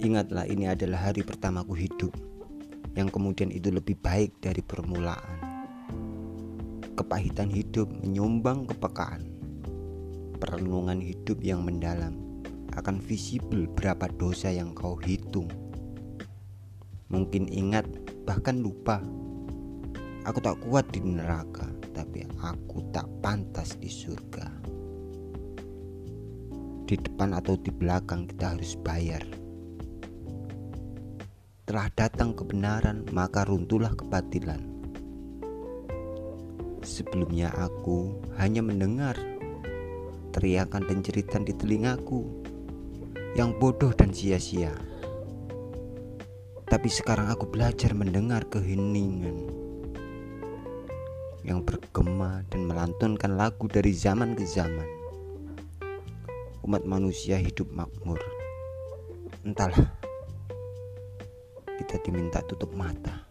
Ingatlah ini adalah hari pertamaku hidup Yang kemudian itu lebih baik dari permulaan. Kepahitan hidup menyumbang kepekaan. Perenungan hidup yang mendalam Akan visibel berapa dosa yang kau hitung. Mungkin ingat bahkan lupa Aku tak kuat di neraka Tapi aku tak pantas di surga. Di depan atau di belakang kita harus bayar. Telah datang kebenaran, maka runtuhlah kebatilan. Sebelumnya aku hanya mendengar teriakan dan cerita di telingaku yang bodoh dan sia-sia. Tapi sekarang aku belajar mendengar keheningan yang bergema dan melantunkan lagu dari zaman ke zaman umat manusia hidup makmur. Entahlah, kita diminta tutup mata.